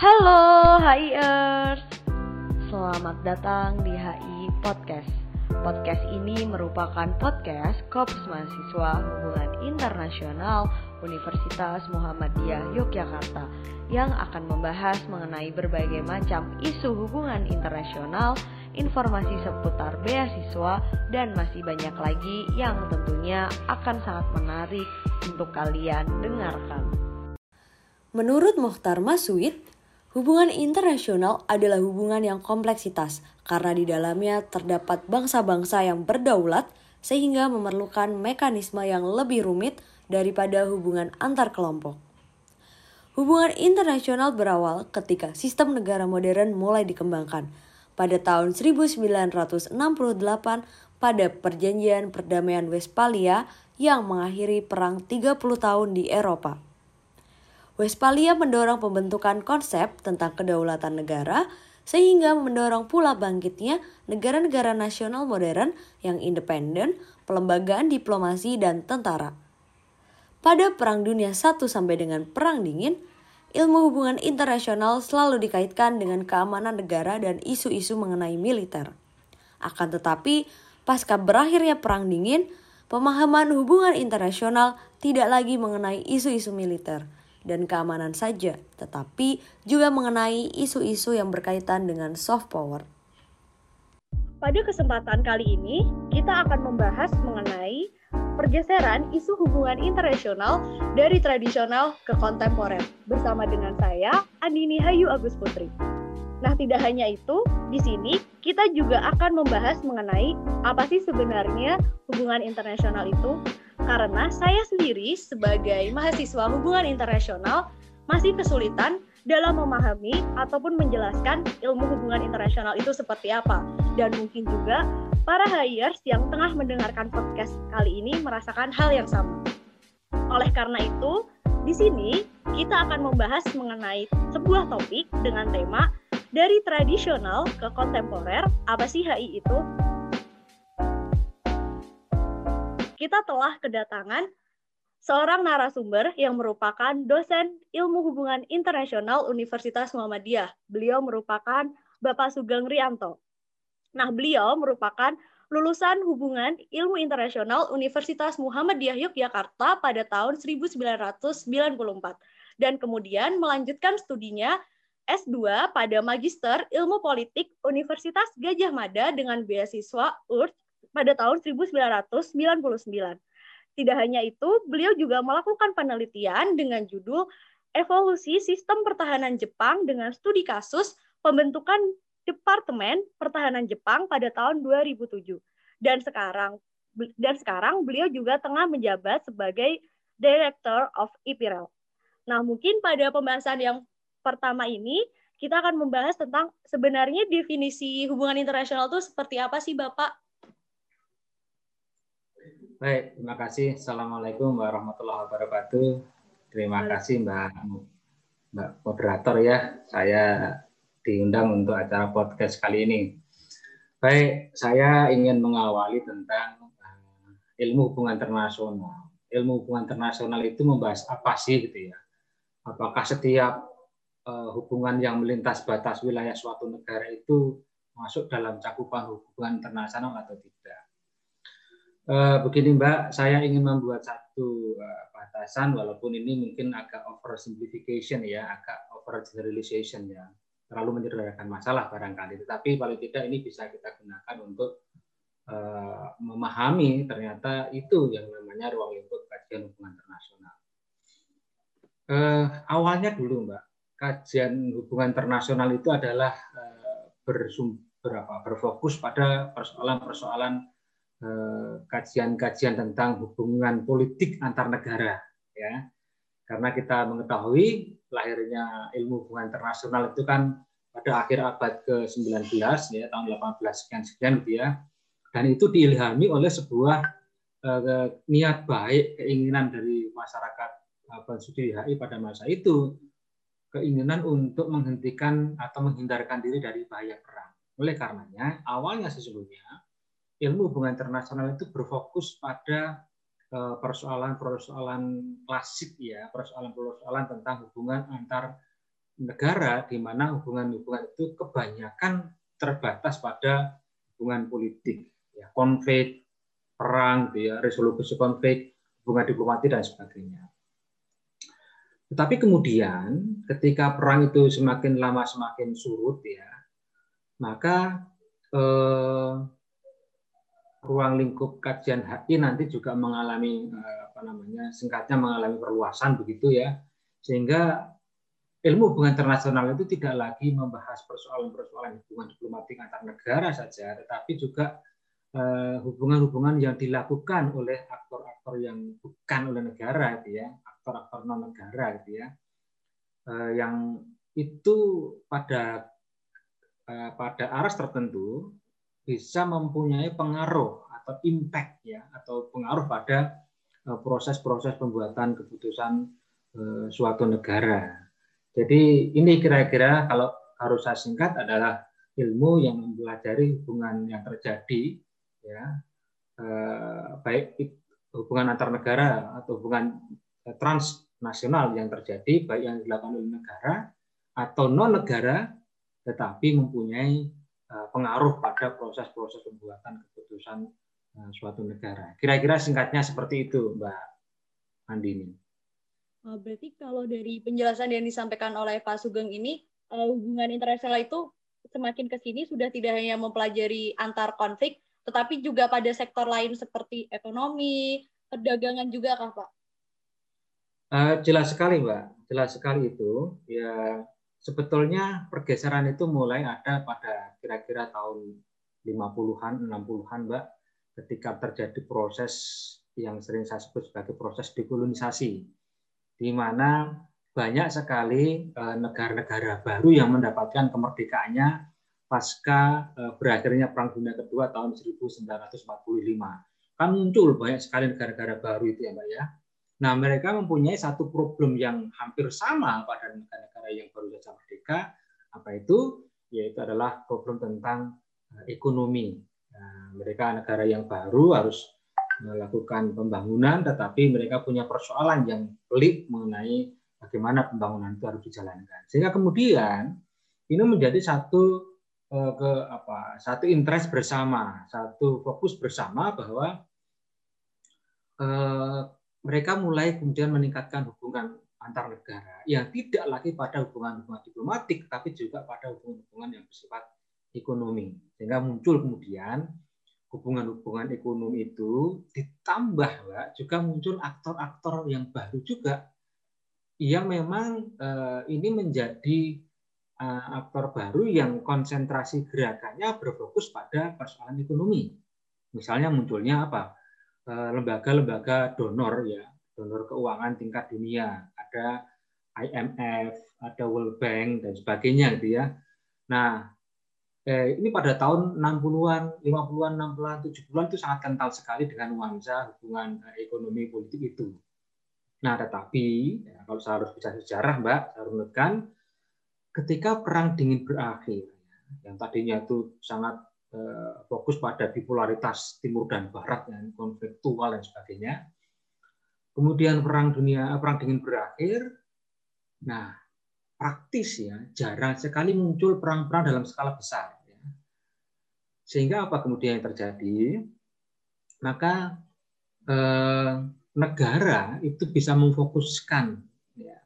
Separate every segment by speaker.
Speaker 1: Halo HIers Selamat datang di HI Podcast Podcast ini merupakan podcast Kops Mahasiswa Hubungan Internasional Universitas Muhammadiyah Yogyakarta yang akan membahas mengenai berbagai macam isu hubungan internasional, informasi seputar beasiswa, dan masih banyak lagi yang tentunya akan sangat menarik untuk kalian dengarkan.
Speaker 2: Menurut Mohtar Maswid, hubungan internasional adalah hubungan yang kompleksitas karena di dalamnya terdapat bangsa-bangsa yang berdaulat sehingga memerlukan mekanisme yang lebih rumit daripada hubungan antar kelompok. Hubungan internasional berawal ketika sistem negara modern mulai dikembangkan. Pada tahun 1968 pada perjanjian perdamaian Westphalia yang mengakhiri perang 30 tahun di Eropa. Westphalia mendorong pembentukan konsep tentang kedaulatan negara sehingga mendorong pula bangkitnya negara-negara nasional modern yang independen, pelembagaan diplomasi dan tentara. Pada Perang Dunia I sampai dengan Perang Dingin, ilmu hubungan internasional selalu dikaitkan dengan keamanan negara dan isu-isu mengenai militer. Akan tetapi, pasca berakhirnya Perang Dingin, pemahaman hubungan internasional tidak lagi mengenai isu-isu militer dan keamanan saja, tetapi juga mengenai isu-isu yang berkaitan dengan soft power.
Speaker 1: Pada kesempatan kali ini, kita akan membahas mengenai pergeseran isu hubungan internasional dari tradisional ke kontemporer bersama dengan saya Andini Hayu Agus Putri. Nah, tidak hanya itu, di sini kita juga akan membahas mengenai apa sih sebenarnya hubungan internasional itu karena saya sendiri sebagai mahasiswa hubungan internasional masih kesulitan dalam memahami ataupun menjelaskan ilmu hubungan internasional itu seperti apa. Dan mungkin juga para hires yang tengah mendengarkan podcast kali ini merasakan hal yang sama. Oleh karena itu, di sini kita akan membahas mengenai sebuah topik dengan tema dari tradisional ke kontemporer, apa sih HI itu? Kita telah kedatangan seorang narasumber yang merupakan dosen ilmu hubungan internasional Universitas Muhammadiyah. Beliau merupakan Bapak Sugeng Rianto. Nah, beliau merupakan lulusan hubungan ilmu internasional Universitas Muhammadiyah Yogyakarta pada tahun 1994 dan kemudian melanjutkan studinya S2 pada Magister Ilmu Politik Universitas Gajah Mada dengan beasiswa URT pada tahun 1999. Tidak hanya itu, beliau juga melakukan penelitian dengan judul Evolusi Sistem Pertahanan Jepang dengan studi kasus pembentukan Departemen Pertahanan Jepang pada tahun 2007. Dan sekarang dan sekarang beliau juga tengah menjabat sebagai Director of IPREL. Nah, mungkin pada pembahasan yang pertama ini kita akan membahas tentang sebenarnya definisi hubungan internasional itu seperti apa sih, Bapak?
Speaker 3: Baik, terima kasih. Assalamualaikum warahmatullahi wabarakatuh. Terima kasih Mbak Mbak moderator ya. Saya diundang untuk acara podcast kali ini. Baik, saya ingin mengawali tentang eh, ilmu hubungan internasional. Ilmu hubungan internasional itu membahas apa sih gitu ya? Apakah setiap hubungan yang melintas batas wilayah suatu negara itu masuk dalam cakupan hubungan internasional atau tidak? Uh, begini Mbak, saya ingin membuat satu uh, batasan walaupun ini mungkin agak oversimplification ya, agak over generalization ya terlalu menyederhanakan masalah barangkali. Tetapi paling tidak ini bisa kita gunakan untuk memahami ternyata itu yang namanya ruang lingkup kajian hubungan internasional. Awalnya dulu, Mbak, kajian hubungan internasional itu adalah uh, bersumber berfokus pada persoalan-persoalan kajian-kajian tentang hubungan politik antar negara, ya. Karena kita mengetahui lahirnya ilmu hubungan internasional itu kan pada akhir abad ke-19 ya tahun 18 sekian sekian gitu ya. Dan itu diilhami oleh sebuah uh, niat baik, keinginan dari masyarakat Basuki HI pada masa itu keinginan untuk menghentikan atau menghindarkan diri dari bahaya perang. Oleh karenanya, awalnya sesungguhnya ilmu hubungan internasional itu berfokus pada Eh, persoalan-persoalan klasik ya, persoalan-persoalan tentang hubungan antar negara di mana hubungan-hubungan itu kebanyakan terbatas pada hubungan politik, ya, konflik, perang, ya, resolusi konflik, hubungan diplomatik dan sebagainya. Tetapi kemudian ketika perang itu semakin lama semakin surut ya, maka eh, ruang lingkup kajian HI nanti juga mengalami eh, apa namanya singkatnya mengalami perluasan begitu ya, sehingga ilmu hubungan internasional itu tidak lagi membahas persoalan-persoalan hubungan diplomatik antar negara saja, tetapi juga eh, hubungan-hubungan yang dilakukan oleh aktor-aktor yang bukan oleh negara, gitu ya, aktor-aktor non negara, gitu ya, eh, yang itu pada pada aras tertentu bisa mempunyai pengaruh atau impact ya atau pengaruh pada proses-proses pembuatan keputusan suatu negara. Jadi ini kira-kira kalau harus saya singkat adalah ilmu yang mempelajari hubungan yang terjadi ya eh, baik hubungan antar negara atau hubungan transnasional yang terjadi baik yang dilakukan oleh negara atau non negara tetapi mempunyai eh, pengaruh pada proses-proses pembuatan keputusan eh, suatu negara. Kira-kira singkatnya seperti itu, Mbak Andini.
Speaker 1: Berarti kalau dari penjelasan yang disampaikan oleh Pak Sugeng ini, hubungan internasional itu semakin ke sini sudah tidak hanya mempelajari antar konflik, tetapi juga pada sektor lain seperti ekonomi, perdagangan juga, kah, Pak?
Speaker 3: Uh, jelas sekali, Mbak. Jelas sekali itu. Ya, sebetulnya pergeseran itu mulai ada pada kira-kira tahun 50-an, 60-an, Mbak, ketika terjadi proses yang sering saya sebut sebagai proses dekolonisasi di mana banyak sekali eh, negara-negara baru yang mendapatkan kemerdekaannya pasca eh, berakhirnya Perang Dunia Kedua tahun 1945. Kan muncul banyak sekali negara-negara baru itu ya Mbak ya. Nah mereka mempunyai satu problem yang hampir sama pada negara-negara yang baru saja merdeka. Apa itu? Yaitu adalah problem tentang eh, ekonomi. Nah, mereka negara yang baru harus melakukan pembangunan, tetapi mereka punya persoalan yang pelik mengenai bagaimana pembangunan itu harus dijalankan. Sehingga kemudian ini menjadi satu eh, ke apa satu interest bersama, satu fokus bersama bahwa eh, mereka mulai kemudian meningkatkan hubungan antar negara yang tidak lagi pada hubungan-hubungan diplomatik, tapi juga pada hubungan-hubungan yang bersifat ekonomi. Sehingga muncul kemudian hubungan-hubungan ekonomi itu ditambah Mbak, juga muncul aktor-aktor yang baru juga yang memang eh, ini menjadi eh, aktor baru yang konsentrasi gerakannya berfokus pada persoalan ekonomi. Misalnya munculnya apa? Eh, lembaga-lembaga donor ya, donor keuangan tingkat dunia, ada IMF, ada World Bank dan sebagainya gitu ya. Nah, eh, ini pada tahun 60-an, 50-an, 60-an, 70-an itu sangat kental sekali dengan nuansa hubungan eh, ekonomi politik itu. Nah, tetapi ya, kalau saya harus bicara sejarah, Mbak, saya runutkan, ketika perang dingin berakhir, yang tadinya itu sangat fokus pada bipolaritas timur dan barat, yang konfliktual dan sebagainya, kemudian perang dunia perang dingin berakhir, nah praktis ya jarang sekali muncul perang-perang dalam skala besar ya. sehingga apa kemudian yang terjadi? Maka eh, negara itu bisa memfokuskan ya,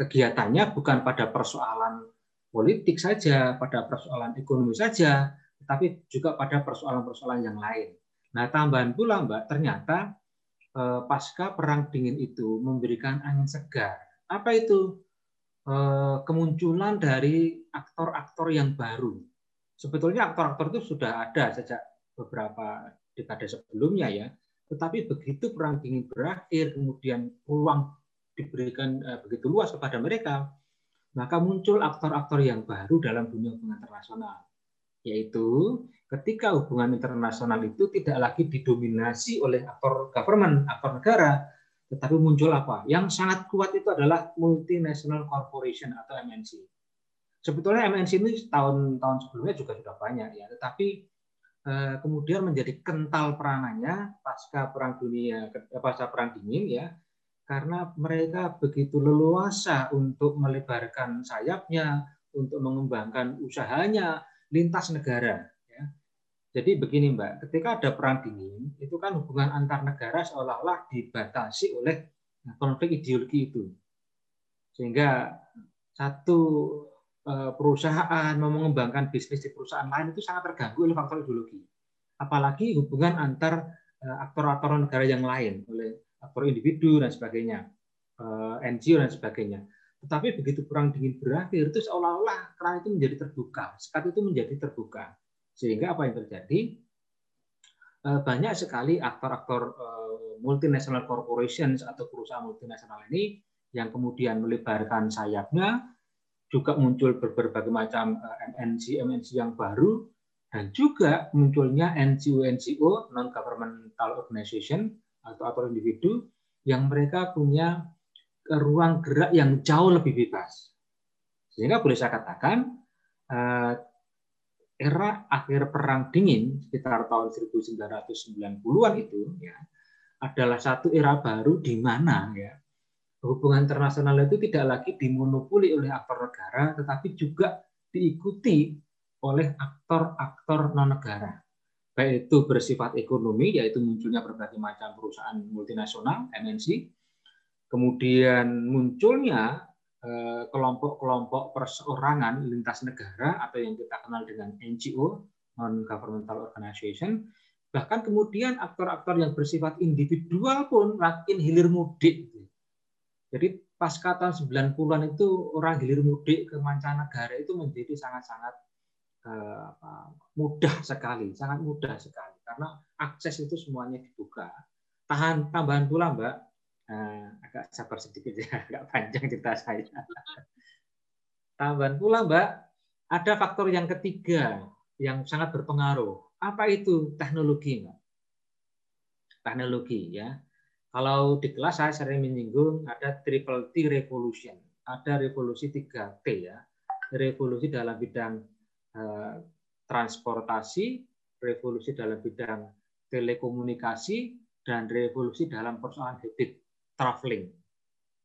Speaker 3: kegiatannya bukan pada persoalan politik saja pada persoalan ekonomi saja tetapi juga pada persoalan-persoalan yang lain. Nah tambahan pula mbak ternyata eh, pasca perang dingin itu memberikan angin segar. Apa itu? Eh, kemunculan dari aktor-aktor yang baru. Sebetulnya aktor-aktor itu sudah ada sejak beberapa dekade sebelumnya ya, tetapi begitu perang dingin berakhir, kemudian ruang diberikan eh, begitu luas kepada mereka, maka muncul aktor-aktor yang baru dalam dunia hubungan internasional, yaitu ketika hubungan internasional itu tidak lagi didominasi oleh aktor government, aktor negara, tetapi muncul apa? Yang sangat kuat itu adalah multinational corporation atau MNC. Sebetulnya MNC ini tahun-tahun sebelumnya juga sudah banyak ya, tetapi eh, kemudian menjadi kental peranannya pasca perang dunia, pasca perang dingin ya, karena mereka begitu leluasa untuk melebarkan sayapnya, untuk mengembangkan usahanya lintas negara. Ya. Jadi begini Mbak, ketika ada perang dingin, itu kan hubungan antar negara seolah-olah dibatasi oleh konflik ideologi itu. Sehingga satu eh, perusahaan mau mengembangkan bisnis di perusahaan lain itu sangat terganggu oleh faktor ideologi. Apalagi hubungan antar eh, aktor-aktor negara yang lain oleh aktor individu dan sebagainya, eh, NGO dan sebagainya. Tetapi begitu perang dingin berakhir, itu seolah-olah keran itu menjadi terbuka, sekat itu menjadi terbuka. Sehingga apa yang terjadi? Eh, banyak sekali aktor-aktor eh, multinational corporations atau perusahaan multinasional ini yang kemudian melebarkan sayapnya, juga muncul berbagai macam MNC-MNC yang baru, dan juga munculnya NGO-NGO non-governmental organization atau atau individu yang mereka punya ruang gerak yang jauh lebih bebas. Sehingga boleh saya katakan eh, era akhir perang dingin sekitar tahun 1990-an itu ya adalah satu era baru di mana ya hubungan internasional itu tidak lagi dimonopoli oleh aktor negara tetapi juga diikuti oleh aktor-aktor non negara baik itu bersifat ekonomi, yaitu munculnya berbagai macam perusahaan multinasional, MNC, kemudian munculnya eh, kelompok-kelompok perseorangan lintas negara atau yang kita kenal dengan NGO, non-governmental organization, bahkan kemudian aktor-aktor yang bersifat individual pun makin hilir mudik. Jadi pasca tahun 90-an itu orang hilir mudik ke mancanegara itu menjadi sangat-sangat Eh, mudah sekali, sangat mudah sekali karena akses itu semuanya dibuka. Tahan tambahan pula Mbak, eh, agak sabar sedikit ya, agak panjang cerita saya. tambahan pula Mbak, ada faktor yang ketiga yang sangat berpengaruh. Apa itu teknologi Mbak? Teknologi ya. Kalau di kelas saya sering menyinggung ada triple T revolution, ada revolusi 3T ya. Revolusi dalam bidang Eh, transportasi, revolusi dalam bidang telekomunikasi, dan revolusi dalam persoalan habit traveling.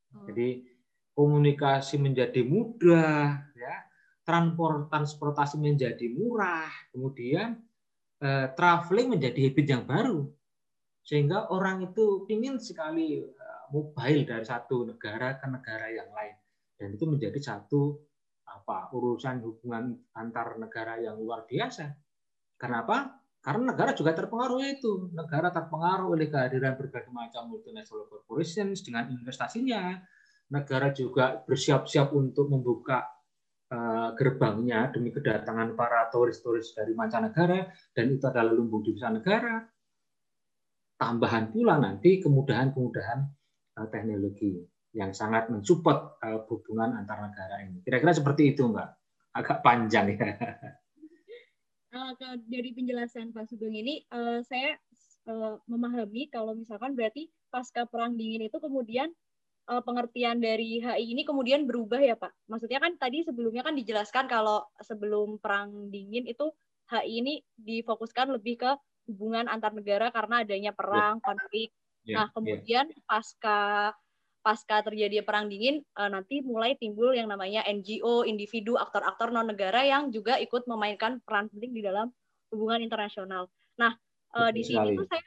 Speaker 3: Hmm. Jadi komunikasi menjadi mudah, ya, transport transportasi menjadi murah, kemudian eh, traveling menjadi habit yang baru, sehingga orang itu ingin sekali eh, mobile dari satu negara ke negara yang lain, dan itu menjadi satu apa urusan hubungan antar negara yang luar biasa. Kenapa? Karena negara juga terpengaruh itu. Negara terpengaruh oleh kehadiran berbagai macam multinational corporations dengan investasinya. Negara juga bersiap-siap untuk membuka eh, gerbangnya demi kedatangan para turis-turis dari mancanegara dan itu adalah lumbung devisa negara. Tambahan pula nanti kemudahan-kemudahan eh, teknologi yang sangat mensupport uh, hubungan antar negara ini. Kira-kira seperti itu, Mbak. Agak panjang ya.
Speaker 1: Uh, dari penjelasan Pak Sugeng ini, uh, saya uh, memahami kalau misalkan berarti pasca perang dingin itu kemudian uh, pengertian dari HI ini kemudian berubah ya Pak. Maksudnya kan tadi sebelumnya kan dijelaskan kalau sebelum perang dingin itu HI ini difokuskan lebih ke hubungan antar negara karena adanya perang, yeah. konflik. Yeah. Nah, ya. kemudian yeah. pasca pasca terjadi perang dingin uh, nanti mulai timbul yang namanya NGO, individu, aktor-aktor non negara yang juga ikut memainkan peran penting di dalam hubungan internasional. Nah, uh, di sini tuh saya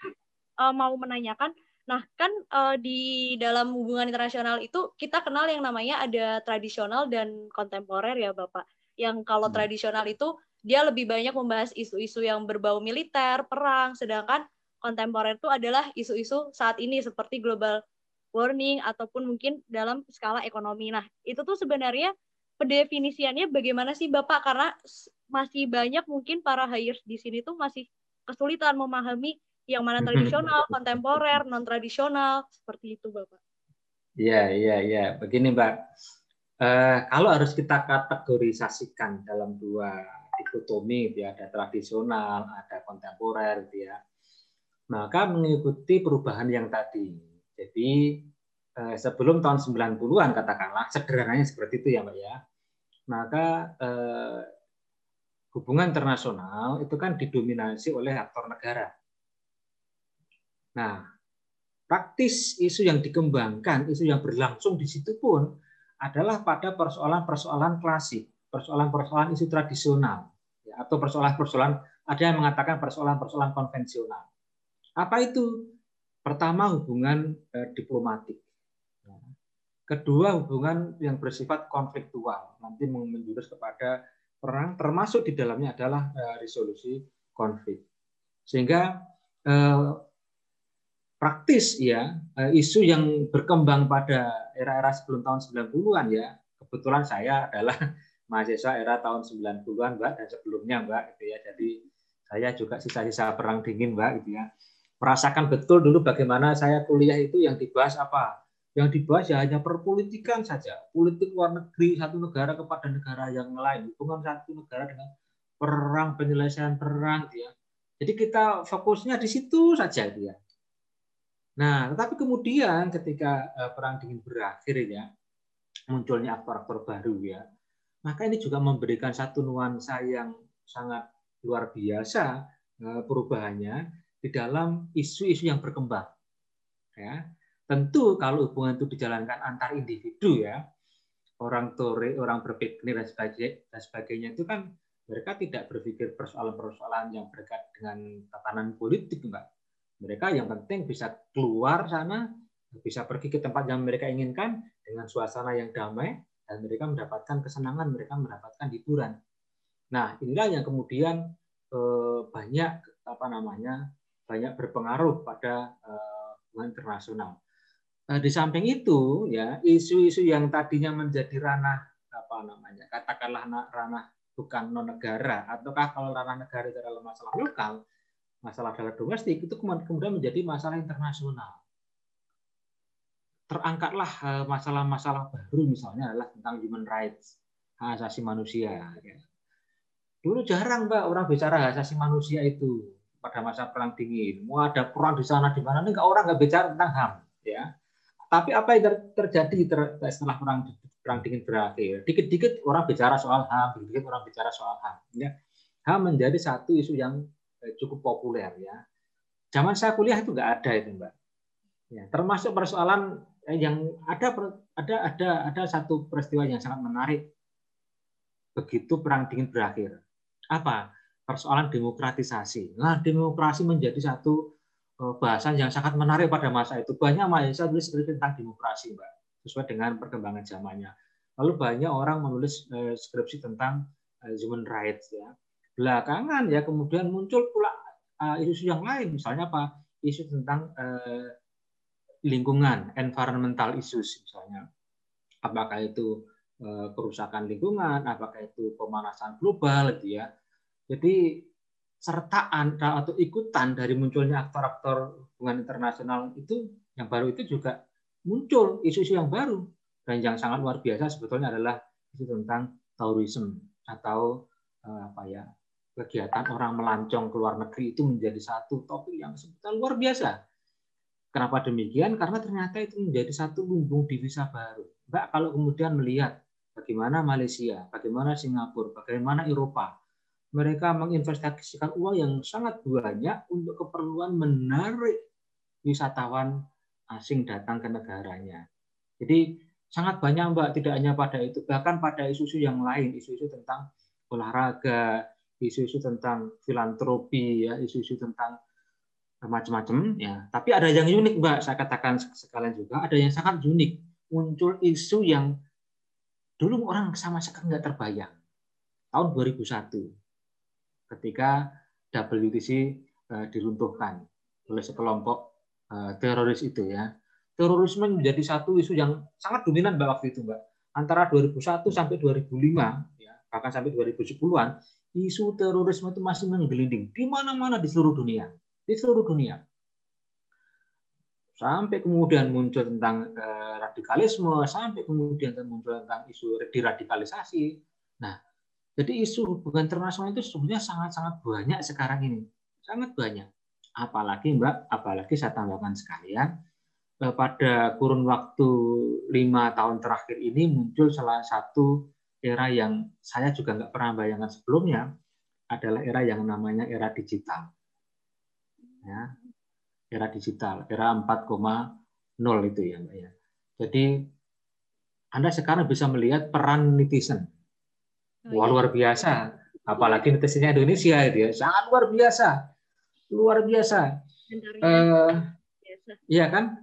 Speaker 1: uh, mau menanyakan, nah kan uh, di dalam hubungan internasional itu kita kenal yang namanya ada tradisional dan kontemporer ya Bapak. Yang kalau hmm. tradisional itu dia lebih banyak membahas isu-isu yang berbau militer, perang, sedangkan kontemporer itu adalah isu-isu saat ini seperti global warning ataupun mungkin dalam skala ekonomi. Nah, itu tuh sebenarnya pendefinisiannya bagaimana sih Bapak? Karena masih banyak mungkin para hires di sini tuh masih kesulitan memahami yang mana tradisional, kontemporer, non tradisional, seperti itu Bapak.
Speaker 3: Iya, iya, iya. Begini Mbak, uh, kalau harus kita kategorisasikan dalam dua dikotomi, gitu ya, ada tradisional, ada kontemporer, gitu ya, maka mengikuti perubahan yang tadi jadi eh, sebelum tahun 90-an katakanlah sederhananya seperti itu ya Mbak ya. Maka eh, hubungan internasional itu kan didominasi oleh aktor negara. Nah, praktis isu yang dikembangkan, isu yang berlangsung di situ pun adalah pada persoalan-persoalan klasik, persoalan-persoalan isu tradisional, ya, atau persoalan-persoalan ada yang mengatakan persoalan-persoalan konvensional. Apa itu? Pertama hubungan eh, diplomatik. Kedua hubungan yang bersifat konfliktual, nanti menjurus kepada perang, termasuk di dalamnya adalah eh, resolusi konflik. Sehingga eh, praktis ya eh, isu yang berkembang pada era-era sebelum tahun 90-an ya. Kebetulan saya adalah mahasiswa era tahun 90-an, Mbak, dan sebelumnya, Mbak, gitu ya. Jadi saya juga sisa-sisa perang dingin, Mbak, gitu ya. Merasakan betul dulu bagaimana saya kuliah itu yang dibahas apa? Yang dibahas ya hanya perpolitikan saja, politik luar negeri satu negara kepada negara yang lain, hubungan satu negara dengan perang, penyelesaian perang, ya. Jadi kita fokusnya di situ saja, ya Nah, tetapi kemudian ketika uh, perang dingin berakhir ya, munculnya aktor-aktor baru ya, maka ini juga memberikan satu nuansa yang sangat luar biasa uh, perubahannya di dalam isu-isu yang berkembang. Ya, tentu kalau hubungan itu dijalankan antar individu ya, orang tore, orang berpikir dan sebagainya, dan sebagainya itu kan mereka tidak berpikir persoalan-persoalan yang berkait dengan tatanan politik, Mbak mereka yang penting bisa keluar sana, bisa pergi ke tempat yang mereka inginkan dengan suasana yang damai dan mereka mendapatkan kesenangan, mereka mendapatkan hiburan. Nah, inilah yang kemudian eh, banyak apa namanya banyak berpengaruh pada eh, hubungan internasional. Eh, di samping itu, ya isu-isu yang tadinya menjadi ranah apa namanya katakanlah ranah bukan non negara ataukah kalau ranah negara itu adalah masalah lokal masalah dalam domestik itu kemudian menjadi masalah internasional. Terangkatlah eh, masalah-masalah baru misalnya adalah tentang human rights, hak asasi manusia. Ya. Dulu jarang mbak orang bicara hak asasi manusia itu pada masa perang dingin. Mau ada perang di sana di mana nih orang nggak bicara tentang HAM. Ya. Tapi apa yang terjadi setelah perang perang dingin berakhir? Dikit-dikit orang bicara soal HAM, dikit-dikit orang bicara soal HAM. Ya. HAM menjadi satu isu yang Eh, cukup populer ya. Zaman saya kuliah itu nggak ada itu mbak. Ya, termasuk persoalan eh, yang ada ada ada ada satu peristiwa yang sangat menarik begitu perang dingin berakhir. Apa? Persoalan demokratisasi. Nah, demokrasi menjadi satu eh, bahasan yang sangat menarik pada masa itu. Banyak mahasiswa tulis skripsi tentang demokrasi, Mbak, sesuai dengan perkembangan zamannya. Lalu banyak orang menulis skripsi tentang human rights ya belakangan ya kemudian muncul pula isu-isu yang lain misalnya apa isu tentang lingkungan environmental issues misalnya apakah itu kerusakan lingkungan apakah itu pemanasan global gitu ya jadi sertaan atau ikutan dari munculnya aktor-aktor hubungan internasional itu yang baru itu juga muncul isu-isu yang baru dan yang sangat luar biasa sebetulnya adalah isu tentang tourism atau apa ya kegiatan orang melancong ke luar negeri itu menjadi satu topik yang sebetulnya luar biasa. Kenapa demikian? Karena ternyata itu menjadi satu lumbung divisa baru. Mbak, kalau kemudian melihat bagaimana Malaysia, bagaimana Singapura, bagaimana Eropa, mereka menginvestasikan uang yang sangat banyak untuk keperluan menarik wisatawan asing datang ke negaranya. Jadi sangat banyak Mbak, tidak hanya pada itu, bahkan pada isu-isu yang lain, isu-isu tentang olahraga, isu-isu tentang filantropi ya isu-isu tentang macam-macam ya. Tapi ada yang unik mbak saya katakan sekalian juga ada yang sangat unik. Muncul isu yang dulu orang sama sekali nggak terbayang. Tahun 2001 ketika WTC eh, diruntuhkan oleh sekelompok eh, teroris itu ya terorisme menjadi satu isu yang sangat dominan mbak waktu itu mbak antara 2001 sampai 2005 ya bahkan sampai 2010-an isu terorisme itu masih menggelinding di mana-mana di seluruh dunia, di seluruh dunia. Sampai kemudian muncul tentang eh, radikalisme, sampai kemudian muncul tentang isu diradikalisasi. Nah, jadi isu hubungan internasional itu sebenarnya sangat-sangat banyak sekarang ini, sangat banyak. Apalagi Mbak, apalagi saya tambahkan sekalian, eh, pada kurun waktu lima tahun terakhir ini muncul salah satu era yang saya juga nggak pernah bayangkan sebelumnya adalah era yang namanya era digital. Ya. era digital, era 4,0 itu ya Mbak ya. Jadi Anda sekarang bisa melihat peran netizen. Wah, iya. luar biasa. Apalagi netizennya Indonesia itu ya, sangat luar biasa. Luar biasa. Eh, iya kan?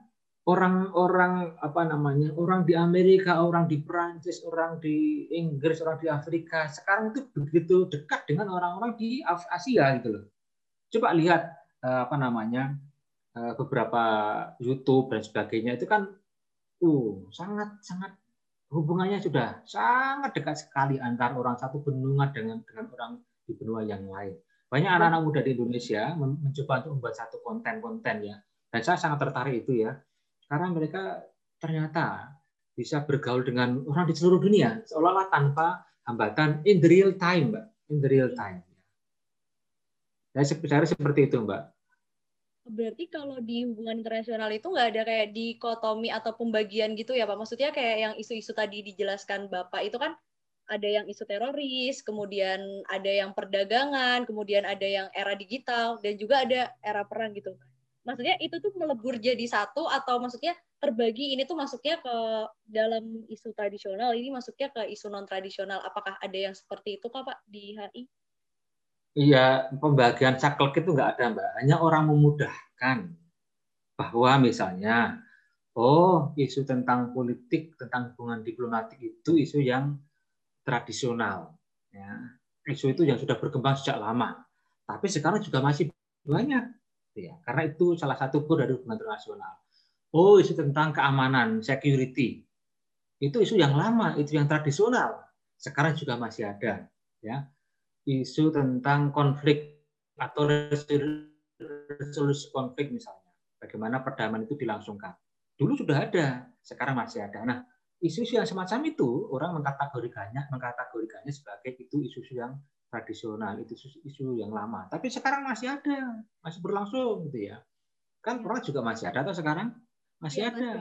Speaker 3: Orang-orang apa namanya? Orang di Amerika, orang di Prancis, orang di Inggris, orang di Afrika sekarang itu begitu dekat dengan orang-orang di Asia gitu loh. Coba lihat eh, apa namanya? Eh, beberapa YouTube dan sebagainya itu kan uh sangat sangat hubungannya sudah sangat dekat sekali antara orang satu benua dengan dengan orang di benua yang lain. Banyak anak-anak muda di Indonesia mencoba untuk membuat satu konten-konten ya. Dan saya sangat tertarik itu ya. Karena mereka ternyata bisa bergaul dengan orang di seluruh dunia seolah-olah tanpa hambatan in the real time, Mbak. In the real time. Saya seperti itu, Mbak
Speaker 1: berarti kalau di hubungan internasional itu nggak ada kayak dikotomi atau pembagian gitu ya Pak? Maksudnya kayak yang isu-isu tadi dijelaskan Bapak itu kan ada yang isu teroris, kemudian ada yang perdagangan, kemudian ada yang era digital, dan juga ada era perang gitu. Maksudnya itu tuh melebur jadi satu atau maksudnya terbagi ini tuh masuknya ke dalam isu tradisional, ini masuknya ke isu non tradisional. Apakah ada yang seperti itu Pak di HI?
Speaker 3: Iya, pembagian saklek itu nggak ada, Mbak. Hanya orang memudahkan bahwa misalnya, oh isu tentang politik, tentang hubungan diplomatik itu isu yang tradisional. Ya. Isu itu yang sudah berkembang sejak lama. Tapi sekarang juga masih banyak. Ya. Karena itu salah satu core dari hubungan internasional. Oh, isu tentang keamanan, security. Itu isu yang lama, itu yang tradisional. Sekarang juga masih ada. Ya isu tentang konflik atau resolusi konflik misalnya. Bagaimana perdamaian itu dilangsungkan. Dulu sudah ada, sekarang masih ada. Nah, isu-isu yang semacam itu orang mengkategorikannya mengkategorikannya sebagai itu isu-isu yang tradisional, itu isu yang lama. Tapi sekarang masih ada, masih berlangsung gitu ya. Kan perang juga masih ada atau sekarang? Masih iya, ada.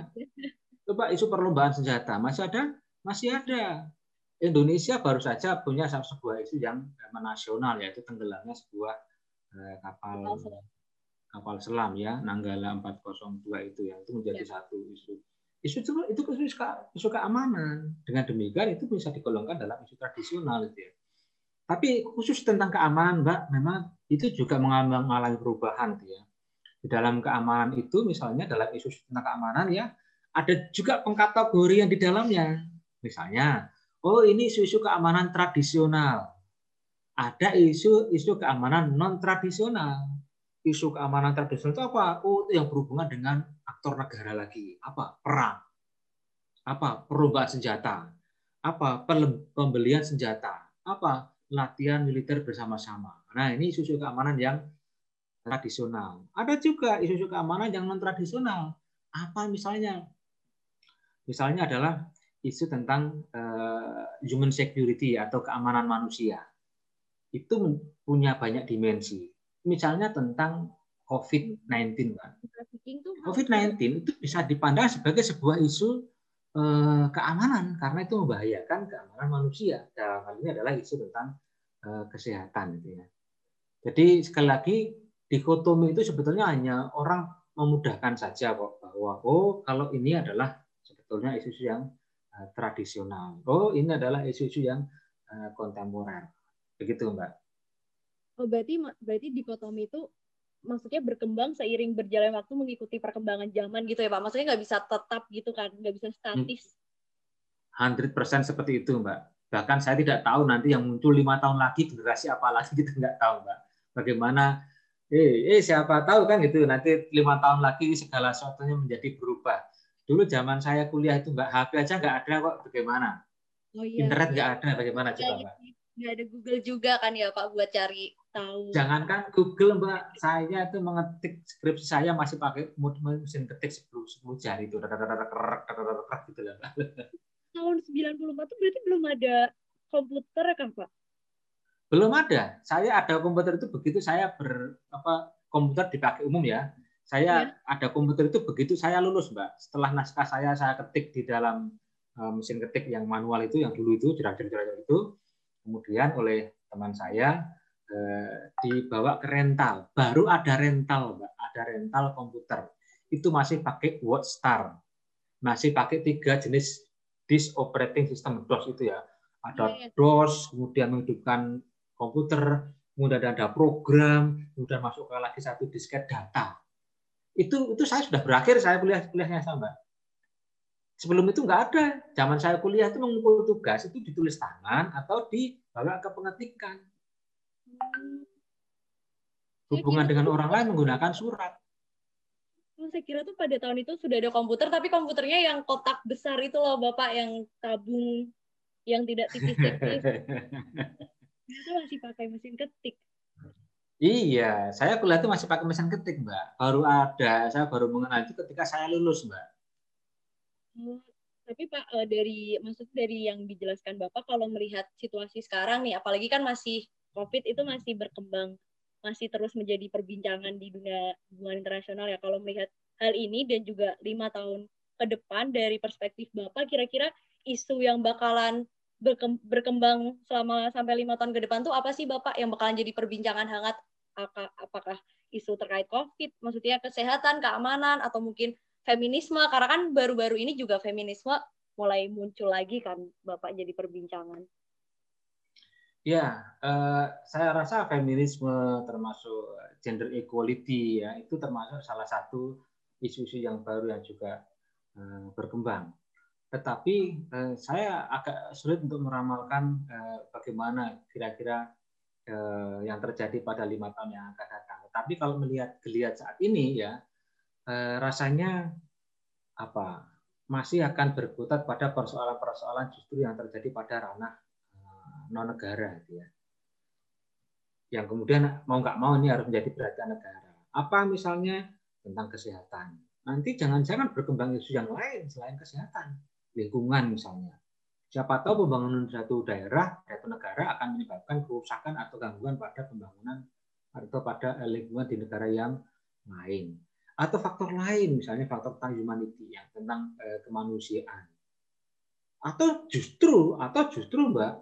Speaker 3: Coba isu perlombaan senjata, masih ada? Masih ada. Indonesia baru saja punya sebuah isu yang nasional yaitu tenggelamnya sebuah eh, kapal kapal selam ya Nanggala 402 itu yang itu menjadi ya. satu isu. Isu itu itu isu, isu keamanan. Dengan demikian itu bisa digolongkan dalam isu tradisional itu ya. Tapi khusus tentang keamanan, Mbak, memang itu juga mengalami perubahan gitu ya. Di dalam keamanan itu misalnya dalam isu tentang keamanan ya ada juga pengkategori yang di dalamnya. Misalnya Oh, ini isu-isu keamanan tradisional. Ada isu isu keamanan non tradisional. Isu keamanan tradisional itu apa? Oh, itu yang berhubungan dengan aktor negara lagi. Apa? Perang. Apa? Perlombaan senjata. Apa? Pembelian senjata. Apa? Latihan militer bersama-sama. Nah, ini isu-isu keamanan yang tradisional. Ada juga isu-isu keamanan yang non tradisional. Apa misalnya? Misalnya adalah isu tentang uh, human security atau keamanan manusia. Itu punya banyak dimensi. Misalnya tentang COVID-19 COVID-19 itu bisa dipandang sebagai sebuah isu uh, keamanan karena itu membahayakan keamanan manusia. Dalam hal ini adalah isu tentang uh, kesehatan gitu ya. Jadi sekali lagi dikotomi itu sebetulnya hanya orang memudahkan saja kok bahwa oh kalau ini adalah sebetulnya isu-isu yang Eh, tradisional. Oh, ini adalah isu-isu yang uh, kontemporer. Begitu, Mbak.
Speaker 1: Oh, berarti berarti dikotomi itu maksudnya berkembang seiring berjalan waktu mengikuti perkembangan zaman gitu ya, Pak. Maksudnya nggak bisa tetap gitu kan, nggak bisa statis.
Speaker 3: 100% seperti itu, Mbak. Bahkan saya tidak tahu nanti yang muncul lima tahun lagi generasi apa lagi kita nggak tahu, Mbak. Bagaimana eh, eh siapa tahu kan gitu nanti lima tahun lagi segala sesuatunya menjadi berubah Dulu zaman saya kuliah itu Mbak, HP aja nggak ada kok bagaimana? Oh, iya, Internet nggak ada bagaimana coba Mbak?
Speaker 1: Nggak ada Google juga kan ya Pak buat cari tahu.
Speaker 3: Jangankan Google Mbak, saya itu mengetik skripsi saya masih pakai mesin ketik 10, 10 jari itu. gitu
Speaker 1: lah. Tahun 94 itu berarti belum ada komputer kan Pak?
Speaker 3: Belum ada. Saya ada komputer itu begitu saya ber apa komputer dipakai umum ya saya ya. ada komputer itu begitu saya lulus, Mbak. Setelah naskah saya saya ketik di dalam uh, mesin ketik yang manual itu, yang dulu itu jerak-jerak itu, kemudian oleh teman saya eh, dibawa ke rental. Baru ada rental, Mbak. Ada rental komputer. Itu masih pakai WordStar. Masih pakai tiga jenis disk operating system DOS itu ya. Ada iya, iya. DOS, kemudian menghidupkan komputer, kemudian ada program, kemudian masuk ke lagi satu disket data. Itu itu saya sudah berakhir saya kuliah kuliahnya sama. Sebelum itu nggak ada. Zaman saya kuliah itu mengumpul tugas itu ditulis tangan atau dibawa ke pengetikan. Hubungan dengan orang lain menggunakan surat.
Speaker 1: Oh, saya kira tuh pada tahun itu sudah ada komputer, tapi komputernya yang kotak besar itu loh, Bapak, yang tabung, yang tidak tipis-tipis. itu masih pakai mesin ketik.
Speaker 3: Iya, saya kuliah itu masih pakai mesin ketik, Mbak. Baru ada, saya baru mengenal itu ketika saya lulus, Mbak.
Speaker 1: Hmm, tapi Pak, eh, dari maksud dari yang dijelaskan Bapak, kalau melihat situasi sekarang nih, apalagi kan masih COVID itu masih berkembang, masih terus menjadi perbincangan di dunia hubungan internasional ya. Kalau melihat hal ini dan juga lima tahun ke depan dari perspektif Bapak, kira-kira isu yang bakalan berkembang selama sampai lima tahun ke depan tuh apa sih Bapak yang bakalan jadi perbincangan hangat? Apakah isu terkait COVID, maksudnya kesehatan, keamanan, atau mungkin feminisme? Karena kan baru-baru ini juga feminisme mulai muncul lagi kan Bapak jadi perbincangan.
Speaker 3: Ya, eh, saya rasa feminisme termasuk gender equality ya itu termasuk salah satu isu-isu yang baru yang juga eh, berkembang. Tetapi eh, saya agak sulit untuk meramalkan eh, bagaimana kira-kira eh, yang terjadi pada lima tahun yang akan datang. Tapi kalau melihat geliat saat ini ya eh, rasanya apa masih akan berkutat pada persoalan-persoalan justru yang terjadi pada ranah eh, non negara gitu ya. Yang kemudian mau nggak mau ini harus menjadi perhatian negara. Apa misalnya tentang kesehatan. Nanti jangan-jangan berkembang isu yang lain selain kesehatan lingkungan misalnya. Siapa tahu pembangunan satu daerah atau negara akan menyebabkan kerusakan atau gangguan pada pembangunan atau pada lingkungan di negara yang lain. Atau faktor lain, misalnya faktor tentang humanity yang tentang eh, kemanusiaan. Atau justru, atau justru mbak,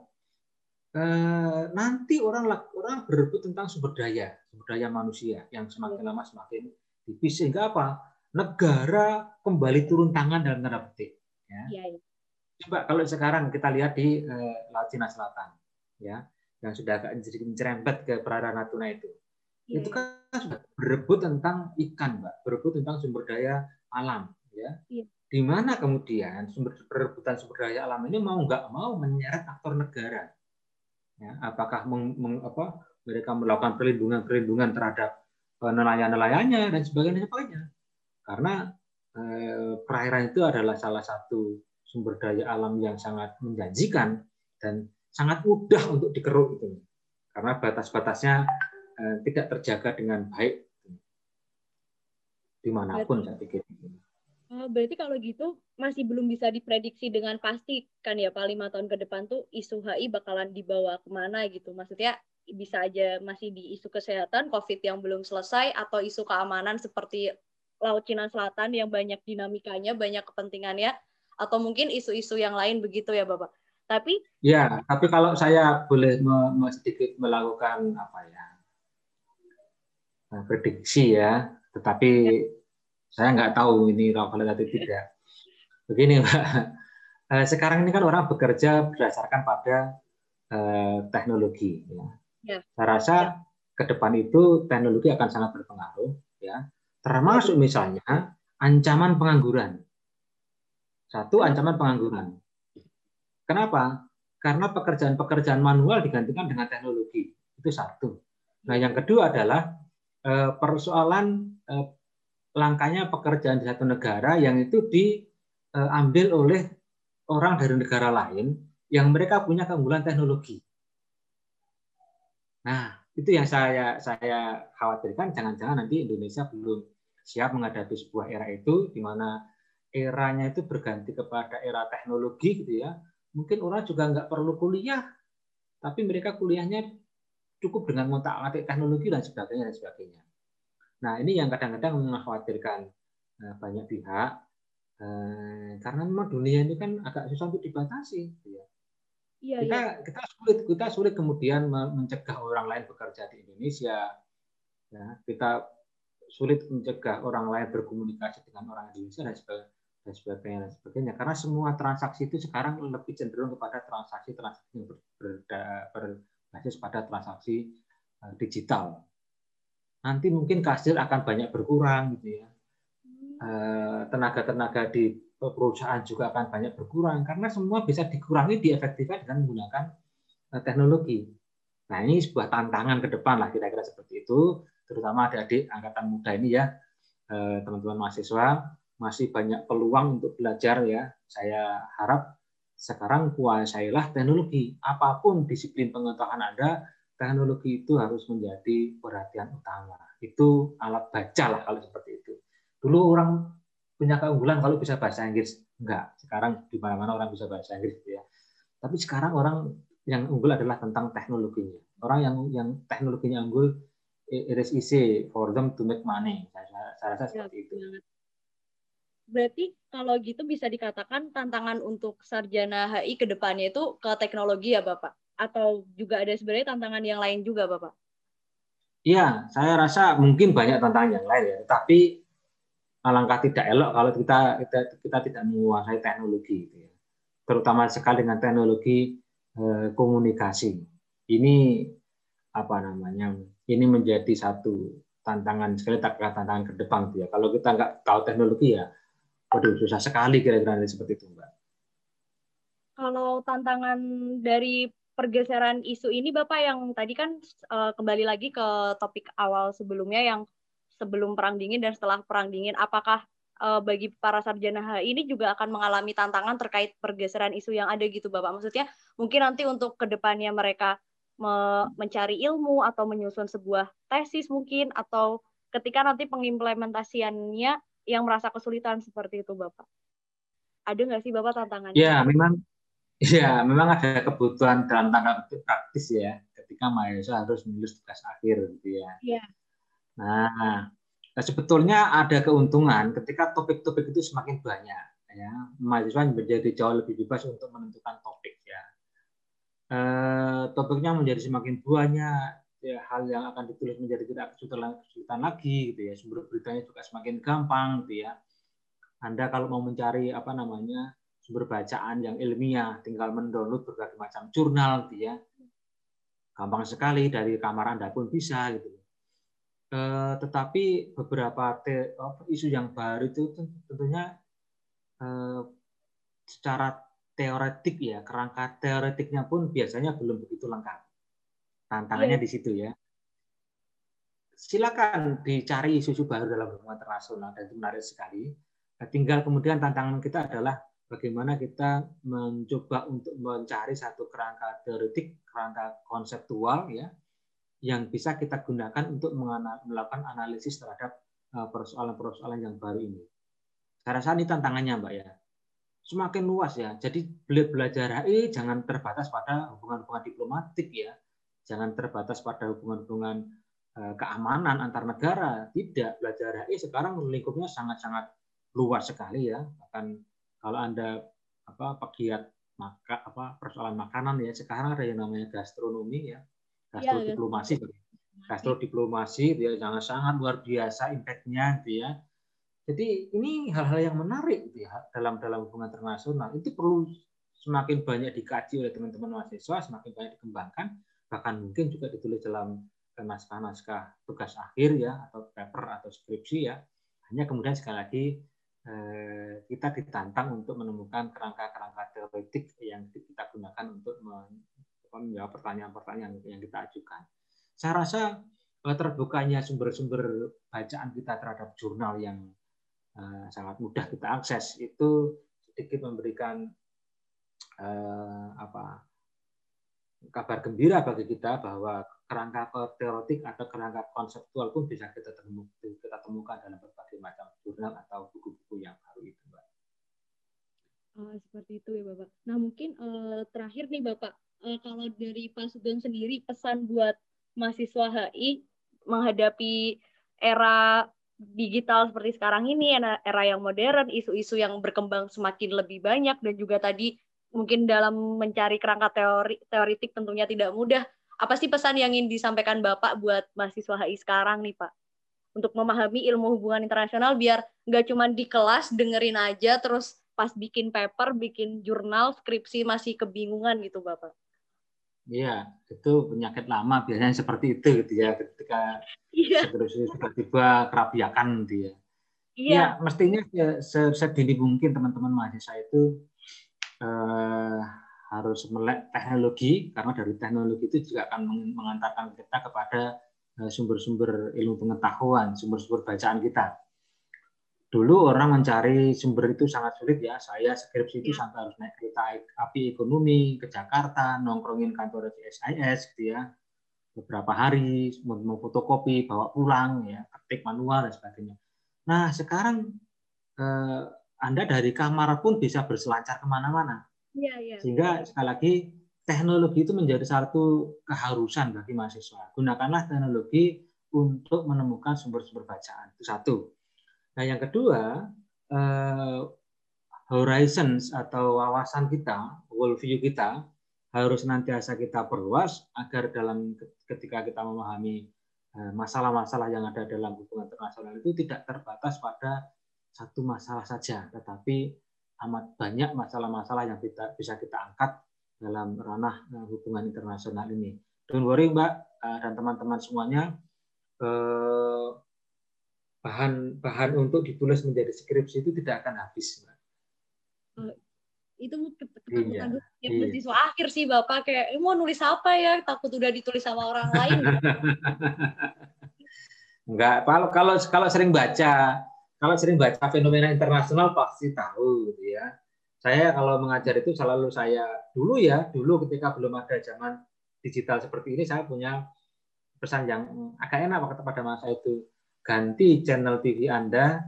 Speaker 3: eh, nanti orang orang berebut tentang sumber daya, sumber daya manusia yang semakin lama semakin tipis sehingga apa? Negara kembali turun tangan dalam tanda petik Ya. Ya, ya. Coba kalau sekarang kita lihat di uh, Laut Cina Selatan, ya, yang sudah agak mencerempet ke perairan Natuna itu, ya. itu kan sudah berebut tentang ikan, mbak, berebut tentang sumber daya alam, ya. ya. Di mana kemudian sumber perebutan sumber daya alam ini mau nggak mau menyeret aktor negara, ya, apakah meng, meng, apa, mereka melakukan perlindungan perlindungan terhadap eh, nelayan-nelayannya dan sebagainya sebagainya, karena Eh, perairan itu adalah salah satu sumber daya alam yang sangat menjanjikan dan sangat mudah untuk dikeruk itu karena batas-batasnya eh, tidak terjaga dengan baik di mana pun saya pikir.
Speaker 1: Oh, berarti kalau gitu masih belum bisa diprediksi dengan pasti kan ya Pak lima tahun ke depan tuh isu HI bakalan dibawa ke mana gitu. Maksudnya bisa aja masih di isu kesehatan, COVID yang belum selesai, atau isu keamanan seperti Laut Cina Selatan yang banyak dinamikanya, banyak kepentingannya, atau mungkin isu-isu yang lain begitu ya Bapak. Tapi
Speaker 3: ya, tapi kalau saya boleh me sedikit melakukan apa ya prediksi ya, tetapi ya. saya nggak tahu ini relevan atau tidak. Begini Mbak, eh, sekarang ini kan orang bekerja berdasarkan pada eh, teknologi. Ya. Ya. Saya rasa ya. ke depan itu teknologi akan sangat berpengaruh. Ya Termasuk misalnya ancaman pengangguran. Satu ancaman pengangguran. Kenapa? Karena pekerjaan-pekerjaan manual digantikan dengan teknologi. Itu satu. Nah, yang kedua adalah eh, persoalan eh, langkahnya pekerjaan di satu negara yang itu diambil oleh orang dari negara lain yang mereka punya keunggulan teknologi. Nah, itu yang saya saya khawatirkan jangan-jangan nanti Indonesia belum siap menghadapi sebuah era itu di mana eranya itu berganti kepada era teknologi gitu ya. Mungkin orang juga nggak perlu kuliah, tapi mereka kuliahnya cukup dengan ngotak atik teknologi dan sebagainya dan sebagainya. Nah ini yang kadang-kadang mengkhawatirkan eh, banyak pihak eh, karena memang dunia ini kan agak susah untuk dibatasi. Gitu ya. Iya, kita iya. kita sulit kita sulit kemudian mencegah orang lain bekerja di Indonesia. Ya, kita sulit mencegah orang lain berkomunikasi dengan orang Indonesia dan sebagainya dan sebagainya dan sebagainya karena semua transaksi itu sekarang lebih cenderung kepada transaksi-transaksi yang ber, ber, berbasis pada transaksi uh, digital. Nanti mungkin kasir akan banyak berkurang gitu ya. Eh, tenaga-tenaga di perusahaan juga akan banyak berkurang karena semua bisa dikurangi diefektifkan dengan menggunakan eh, teknologi. Nah ini sebuah tantangan ke depan lah kira-kira seperti itu, terutama adik-adik angkatan muda ini ya, eh, teman-teman mahasiswa masih banyak peluang untuk belajar ya. Saya harap sekarang kuasailah teknologi. Apa pun disiplin pengetahuan Anda, teknologi itu harus menjadi perhatian utama. Itu alat baca lah kalau seperti itu. Dulu orang punya keunggulan kalau bisa bahasa Inggris. Enggak, sekarang di mana-mana orang bisa bahasa Inggris ya. Tapi sekarang orang yang unggul adalah tentang teknologinya. Orang yang yang teknologinya unggul it is easy for them to make money. Saya, saya rasa ya, seperti itu.
Speaker 1: Berarti kalau gitu bisa dikatakan tantangan untuk sarjana HI ke depannya itu ke teknologi ya Bapak? Atau juga ada sebenarnya tantangan yang lain juga Bapak?
Speaker 3: Iya, saya rasa mungkin banyak tantangan yang lain ya. Tapi alangkah tidak elok kalau kita kita, kita tidak menguasai teknologi gitu ya. terutama sekali dengan teknologi eh, komunikasi ini apa namanya ini menjadi satu tantangan sekali tak tantangan ke depan ya. Kalau kita nggak tahu teknologi ya waduh susah sekali kira-kira seperti itu mbak.
Speaker 1: Kalau tantangan dari pergeseran isu ini bapak yang tadi kan uh, kembali lagi ke topik awal sebelumnya yang sebelum perang dingin dan setelah perang dingin apakah uh, bagi para sarjana HI ini juga akan mengalami tantangan terkait pergeseran isu yang ada gitu Bapak? Maksudnya mungkin nanti untuk ke depannya mereka me mencari ilmu atau menyusun sebuah tesis mungkin atau ketika nanti pengimplementasiannya yang merasa kesulitan seperti itu Bapak ada nggak sih Bapak tantangannya?
Speaker 3: Ya memang ya memang ada kebutuhan dalam tanda praktis ya ketika mahasiswa harus menulis tugas akhir gitu ya. Iya. Nah, sebetulnya ada keuntungan ketika topik-topik itu semakin banyak. Ya, mahasiswa menjadi jauh lebih bebas untuk menentukan topik. Ya, e, topiknya menjadi semakin banyak, ya, hal yang akan ditulis menjadi tidak kesulitan, kesulitan lagi, gitu ya. Sumber beritanya juga semakin gampang, gitu ya. Anda kalau mau mencari apa namanya sumber bacaan yang ilmiah, tinggal mendownload berbagai macam jurnal, gitu ya. Gampang sekali dari kamar Anda pun bisa, gitu Eh, tetapi beberapa te, isu yang baru itu tentunya eh, secara teoretik ya kerangka teoretiknya pun biasanya belum begitu lengkap tantangannya yeah. di situ ya silakan dicari isu-isu baru dalam hubungan internasional dan itu menarik sekali nah, tinggal kemudian tantangan kita adalah bagaimana kita mencoba untuk mencari satu kerangka teoretik kerangka konseptual ya yang bisa kita gunakan untuk melakukan analisis terhadap eh, persoalan-persoalan yang baru ini. Saya rasa ini tantangannya, Mbak ya. Semakin luas ya. Jadi belajar HI jangan terbatas pada hubungan-hubungan diplomatik ya. Jangan terbatas pada hubungan-hubungan eh, keamanan antar negara. Tidak, belajar HI sekarang lingkupnya sangat-sangat luas sekali ya. Bahkan kalau Anda apa pegiat maka apa persoalan makanan ya sekarang ada yang namanya gastronomi ya gastrodiplomasi ya, gastrodiplomasi dia sangat sangat luar biasa impactnya gitu ya jadi ini hal-hal yang menarik gitu ya dalam dalam hubungan internasional. Itu perlu semakin banyak dikaji oleh teman-teman mahasiswa semakin banyak dikembangkan. Bahkan mungkin juga ditulis dalam naskah-naskah tugas akhir ya atau paper atau skripsi ya. Hanya kemudian sekali lagi eh, kita ditantang untuk menemukan kerangka-kerangka teoretik yang kita gunakan untuk menjawab pertanyaan-pertanyaan yang kita ajukan. Saya rasa eh, terbukanya sumber-sumber bacaan kita terhadap jurnal yang uh, sangat mudah kita akses itu sedikit memberikan uh, apa kabar gembira bagi kita bahwa kerangka teoretik atau kerangka konseptual pun bisa kita temukan, kita temukan dalam berbagai macam jurnal atau buku-buku yang baru itu, Mbak.
Speaker 1: Oh, seperti itu ya, Bapak. Nah, mungkin uh, terakhir nih, Bapak, kalau dari Pak Sugeng sendiri pesan buat mahasiswa HI menghadapi era digital seperti sekarang ini era, yang modern isu-isu yang berkembang semakin lebih banyak dan juga tadi mungkin dalam mencari kerangka teori teoritik tentunya tidak mudah. Apa sih pesan yang ingin disampaikan Bapak buat mahasiswa HI sekarang nih Pak? Untuk memahami ilmu hubungan internasional biar nggak cuma di kelas dengerin aja terus pas bikin paper, bikin jurnal, skripsi masih kebingungan gitu Bapak.
Speaker 3: Iya, itu penyakit lama biasanya seperti itu gitu ya ketika iya. tiba-tiba kerapiakan gitu ya. Iya. Ya, mestinya ya, sedini mungkin teman-teman mahasiswa itu eh, harus melek teknologi karena dari teknologi itu juga akan mengantarkan kita kepada eh, sumber-sumber ilmu pengetahuan, sumber-sumber bacaan kita. Dulu orang mencari sumber itu sangat sulit ya. Saya skripsi itu ya. sampai harus naik kereta api ekonomi ke Jakarta, nongkrongin kantor CSIS gitu ya. Beberapa hari mau fotokopi, bawa pulang ya, ketik manual dan sebagainya. Nah, sekarang eh, anda dari kamar pun bisa berselancar ke mana-mana. Ya, ya. Sehingga sekali lagi teknologi itu menjadi satu keharusan bagi mahasiswa. Gunakanlah teknologi untuk menemukan sumber-sumber bacaan. Itu satu. Nah, yang kedua, eh, horizons atau wawasan kita, worldview kita harus nantiasa kita perluas agar dalam ketika kita memahami eh, masalah-masalah yang ada dalam hubungan internasional itu tidak terbatas pada satu masalah saja, tetapi amat banyak masalah-masalah yang kita, bisa kita angkat dalam ranah eh, hubungan internasional ini. Don't worry Mbak dan teman-teman semuanya, bahan bahan untuk ditulis menjadi skripsi itu tidak akan habis. Mbak.
Speaker 1: Itu ketakutan iya, iya. siswa akhir sih Bapak kayak mau nulis apa ya takut udah ditulis sama orang lain.
Speaker 3: Enggak, kalau kalau kalau sering baca kalau sering baca fenomena internasional pasti tahu gitu ya. Saya kalau mengajar itu selalu saya dulu ya, dulu ketika belum ada zaman digital seperti ini saya punya pesan yang agak enak kepada masa itu. Ganti channel TV Anda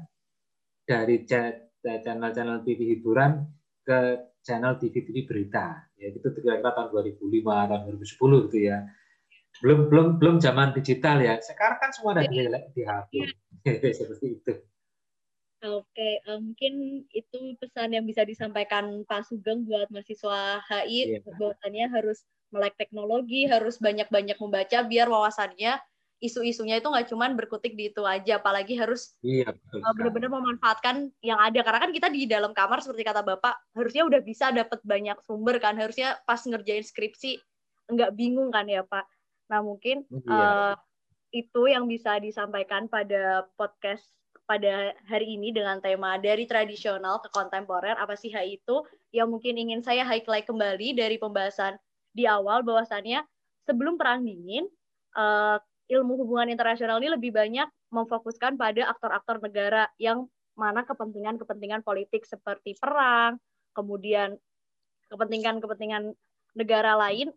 Speaker 3: dari channel-channel TV hiburan ke channel TV-TV berita. Ya itu kira-kira tahun 2005 tahun 2010 gitu ya. Belum belum belum zaman digital ya. Sekarang kan semua ada di, di HP. Iya. Seperti itu.
Speaker 1: Oke, uh, mungkin itu pesan yang bisa disampaikan Pak Sugeng buat mahasiswa HI, yeah. bahwasannya harus melek teknologi, harus banyak-banyak membaca biar wawasannya isu-isunya itu nggak cuma berkutik di itu aja, apalagi harus iya, uh, benar-benar memanfaatkan yang ada. Karena kan kita di dalam kamar seperti kata Bapak, harusnya udah bisa dapat banyak sumber kan, harusnya pas ngerjain skripsi nggak bingung kan ya Pak. Nah mungkin iya. uh, itu yang bisa disampaikan pada podcast pada hari ini dengan tema dari tradisional ke kontemporer apa sih HI itu yang mungkin ingin saya highlight kembali dari pembahasan di awal bahwasannya sebelum perang dingin uh, ilmu hubungan internasional ini lebih banyak memfokuskan pada aktor-aktor negara yang mana kepentingan-kepentingan politik seperti perang, kemudian kepentingan-kepentingan negara lain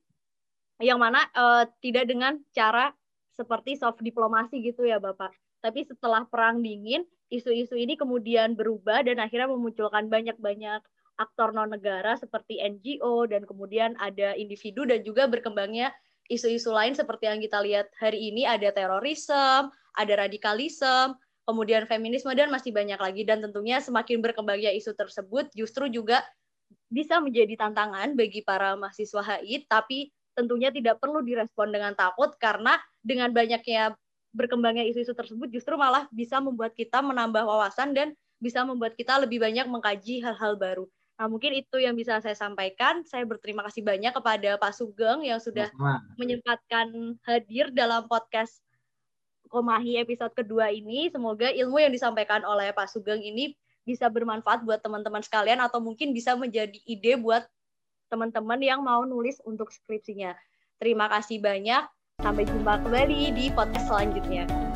Speaker 1: yang mana uh, tidak dengan cara seperti soft diplomasi gitu ya Bapak. Tapi setelah perang dingin, isu-isu ini kemudian berubah dan akhirnya memunculkan banyak-banyak aktor non negara seperti NGO dan kemudian ada individu dan juga berkembangnya isu-isu lain seperti yang kita lihat hari ini ada terorisme, ada radikalisme, kemudian feminisme dan masih banyak lagi dan tentunya semakin berkembangnya isu tersebut justru juga bisa menjadi tantangan bagi para mahasiswa HI tapi tentunya tidak perlu direspon dengan takut karena dengan banyaknya berkembangnya isu-isu tersebut justru malah bisa membuat kita menambah wawasan dan bisa membuat kita lebih banyak mengkaji hal-hal baru. Nah, mungkin itu yang bisa saya sampaikan. Saya berterima kasih banyak kepada Pak Sugeng yang sudah menyempatkan hadir dalam podcast Komahi episode kedua ini. Semoga ilmu yang disampaikan oleh Pak Sugeng ini bisa bermanfaat buat teman-teman sekalian atau mungkin bisa menjadi ide buat teman-teman yang mau nulis untuk skripsinya. Terima kasih banyak. Sampai jumpa kembali di podcast selanjutnya.